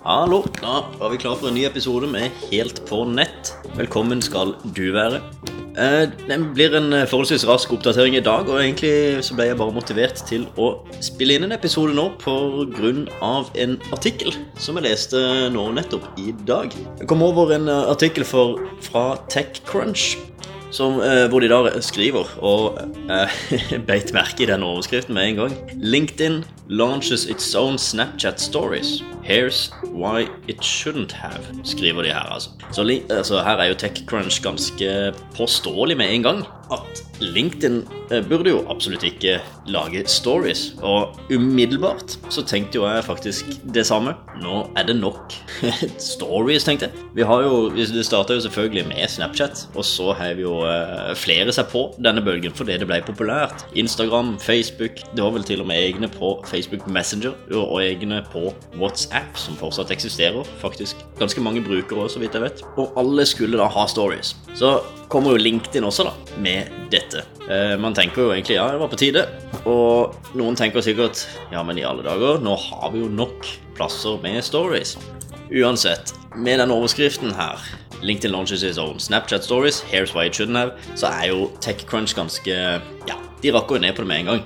Hallo, da var vi klar for en ny episode med Helt på nett. Velkommen skal du være. Eh, Det blir en eh, forholdsvis rask oppdatering i dag, og egentlig så ble jeg bare motivert til å spille inn en episode nå av en artikkel som jeg leste nå nettopp i dag. Jeg kom over en eh, artikkel for, fra TechCrunch. Som, eh, da skriver, og eh, beit merke i den overskriften med en gang LinkedIn launches its own Snapchat stories. Here's why it shouldn't have, skriver de her, altså. Så altså, her er jo TechCrunch ganske påståelig med en gang. At LinkedIn eh, burde jo absolutt ikke lage stories. Og umiddelbart så tenkte jo jeg faktisk det samme. Nå er det nok stories, tenkte jeg. Vi har jo, Det starta jo selvfølgelig med Snapchat, og så vi jo eh, flere seg på denne bølgen fordi det ble populært. Instagram, Facebook, det var vel til og med egne på Facebook Messenger og egne på WhatsApp, som fortsatt eksisterer. Faktisk ganske mange brukere også, så vidt jeg vet. Og alle skulle da ha stories. Så kommer jo LinkedIn også, da, med dette. Eh, man tenker jo egentlig ja, det var på tide. Og noen tenker sikkert ja, men i alle dager, nå har vi jo nok plasser med stories. Uansett, med den overskriften her LinkedIn launches its own Snapchat stories. Here's why it shouldn't have. Så er jo TechCrunch ganske Ja, de rakker jo ned på det med en gang.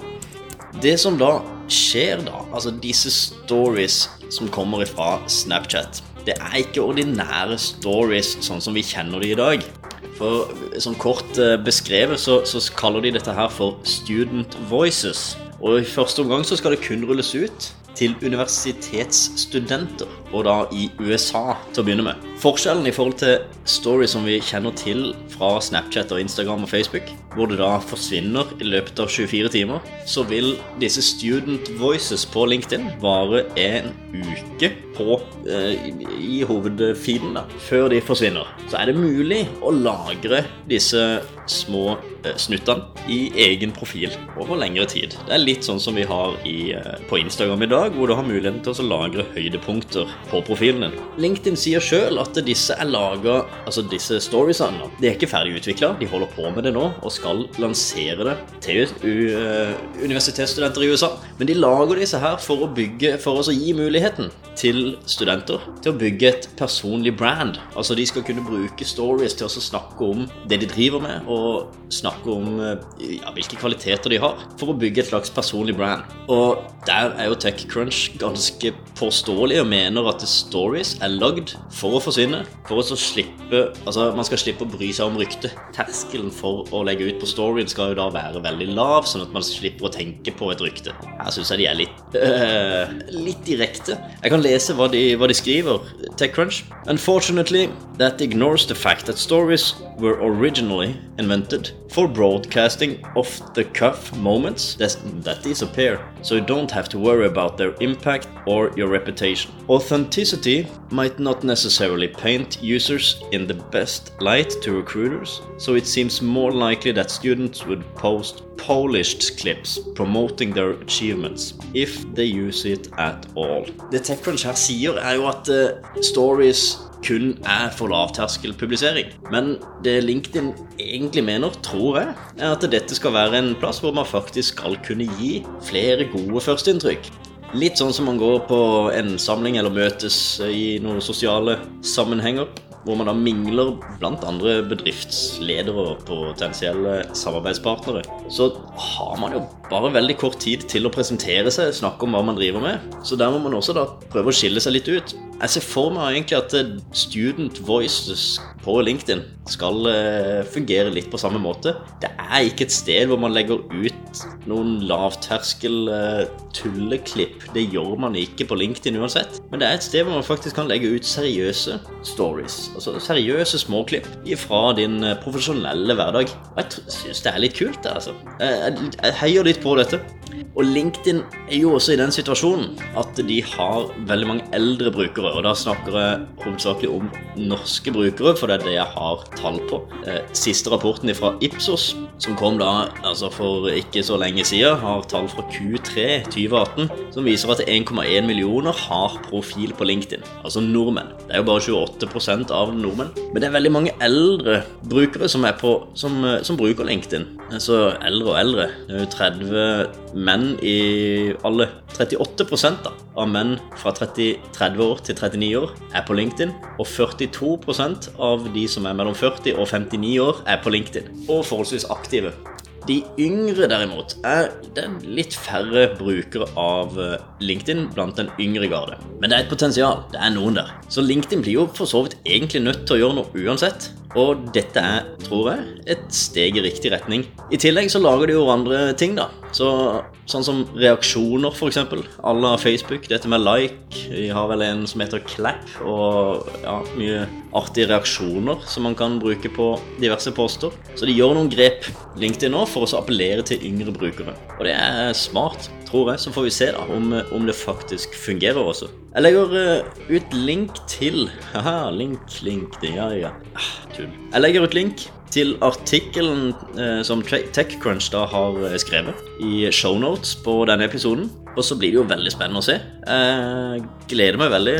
Det som da skjer, da, altså disse stories som kommer ifra Snapchat, det er ikke ordinære stories sånn som vi kjenner de i dag. For sånn kort eh, beskrevet så, så kaller de dette her for Student Voices. Og i første omgang så skal det kun rulles ut til universitetsstudenter, og da i USA til å begynne med. Forskjellen i forhold til stories som vi kjenner til fra Snapchat og Instagram og Facebook, hvor det da forsvinner i løpet av 24 timer, så vil disse student voices på LinkedIn vare en uke på, eh, i hovedfeeden da, før de forsvinner. Så er det mulig å lagre disse små eh, snuttene i egen profil over lengre tid. Det er litt sånn som vi har i, eh, på Instagram i dag, hvor du har muligheten til å lagre høydepunkter på profilen din. LinkedIn sier sjøl at disse er laga Altså disse storiesene de er ikke ferdig utvikla, de holder på med det nå og skal lansere det til eh, universitetsstudenter i USA. Men de lager disse her for å bygge For å gi muligheten til studenter til å bygge et personlig brand. Altså de skal kunne bruke stories til å snakke om det de driver med, og snakke om eh, ja, hvilke kvaliteter de har, for å bygge et slags personlig brand. Og der er jo TechCrunch ganske påståelig og mener at stories er lagd for å forsvinne. For å slippe Altså, man skal slippe å bry seg om ryktet. Terskelen for å legge ut på storyen skal jo da være veldig lav, sånn at man slipper å tenke på et rykte. Her syns jeg de er litt øh, litt direkte. Jeg kan lese hva de, hva de skriver. TechCrunch. Unfortunately, that ignores the fact that stories were originally invented for broadcasting off-the-cuff moments that disappear, so you don't have to worry about their impact or your reputation. Authenticity might not necessarily paint users in the best light to recruiters, so it seems more likely that students would post polished clips promoting their achievements, if they use it at all. Det TechCrunch her sier, er jo at eh, stories kun er for lavterskelpublisering. Men det LinkedIn egentlig mener, tror jeg, er at dette skal være en plass hvor man faktisk skal kunne gi flere gode førsteinntrykk. Litt sånn som man går på en samling eller møtes i noen sosiale sammenhenger. Hvor man da mingler blant andre bedriftsledere og potensielle samarbeidspartnere. Så har man jo bare veldig kort tid til å presentere seg, snakke om hva man driver med. Så der må man også da prøve å skille seg litt ut. Jeg ser for meg egentlig at eh, Student Voices på LinkedIn skal eh, fungere litt på samme måte. Det er ikke et sted hvor man legger ut noen lavterskel eh, tulleklipp. Det gjør man ikke på LinkedIn uansett. Men det er et sted hvor man faktisk kan legge ut seriøse stories. Altså seriøse småklipp fra din profesjonelle hverdag. Og jeg syns det er litt kult, det, altså. Jeg heier litt på dette. Og LinkedIn er jo også i den situasjonen at de har veldig mange eldre brukere. Og da snakker jeg hovedsakelig om norske brukere, for det er det jeg har tall på. Eh, Siste rapporten fra Ipsos, som kom da altså for ikke så lenge siden, har tall fra Q3 2018, som viser at 1,1 millioner har profil på LinkedIn. Altså nordmenn. Det er jo bare 28% av nordmenn. Men det er veldig mange eldre brukere som, på, som, eh, som bruker LinkedIn. Altså eldre og eldre. Det er jo 30 menn menn i alle 38 da, av menn fra 30, 30 år til 39 år er på LinkedIn. Og 42% av de som er mellom 40 og 59 år, er på LinkedIn. Og forholdsvis aktive. De yngre derimot er er litt færre brukere av eh, LinkedIn blant den yngre garde. Men det er et potensial. Det er noen der. Så LinkedIn blir jo for så vidt egentlig nødt til å gjøre noe uansett. Og dette er, tror jeg, et steg i riktig retning. I tillegg så lager de jo andre ting, da. Så, sånn som reaksjoner, f.eks. À la Facebook. Dette med like. Vi har vel en som heter Clap, og ja, mye artige reaksjoner som man kan bruke på diverse poster. Så de gjør noen grep, LinkedIn nå, for å appellere til yngre brukere. Og det er smart, tror jeg. Så får vi se da om, om det faktisk fungerer også. Jeg legger uh, ut link til Haha, link, link, det, ja, ja. Ah, tull. Jeg legger ut link til artikkelen uh, som TechCrunch da har uh, skrevet i shownotes på denne episoden. Og så blir det jo veldig spennende å se. Jeg gleder meg veldig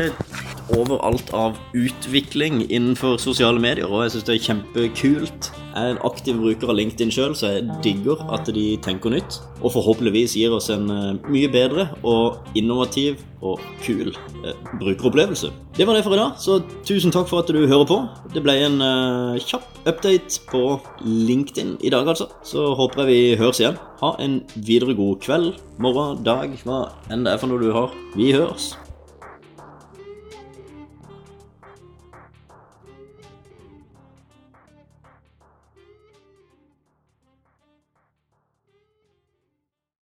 over alt av utvikling innenfor sosiale medier, og jeg syns det er kjempekult. Jeg er en aktiv bruker av LinkedIn sjøl, så jeg digger at de tenker nytt. Og forhåpentligvis gir oss en uh, mye bedre og innovativ og kul uh, brukeropplevelse. Det var det for i dag, så tusen takk for at du hører på. Det ble en uh, kjapp update på LinkedIn i dag, altså. Så håper jeg vi høres igjen. Ha en videre god kveld, morgen, dag, hva enn det er for noe du har. Vi høres.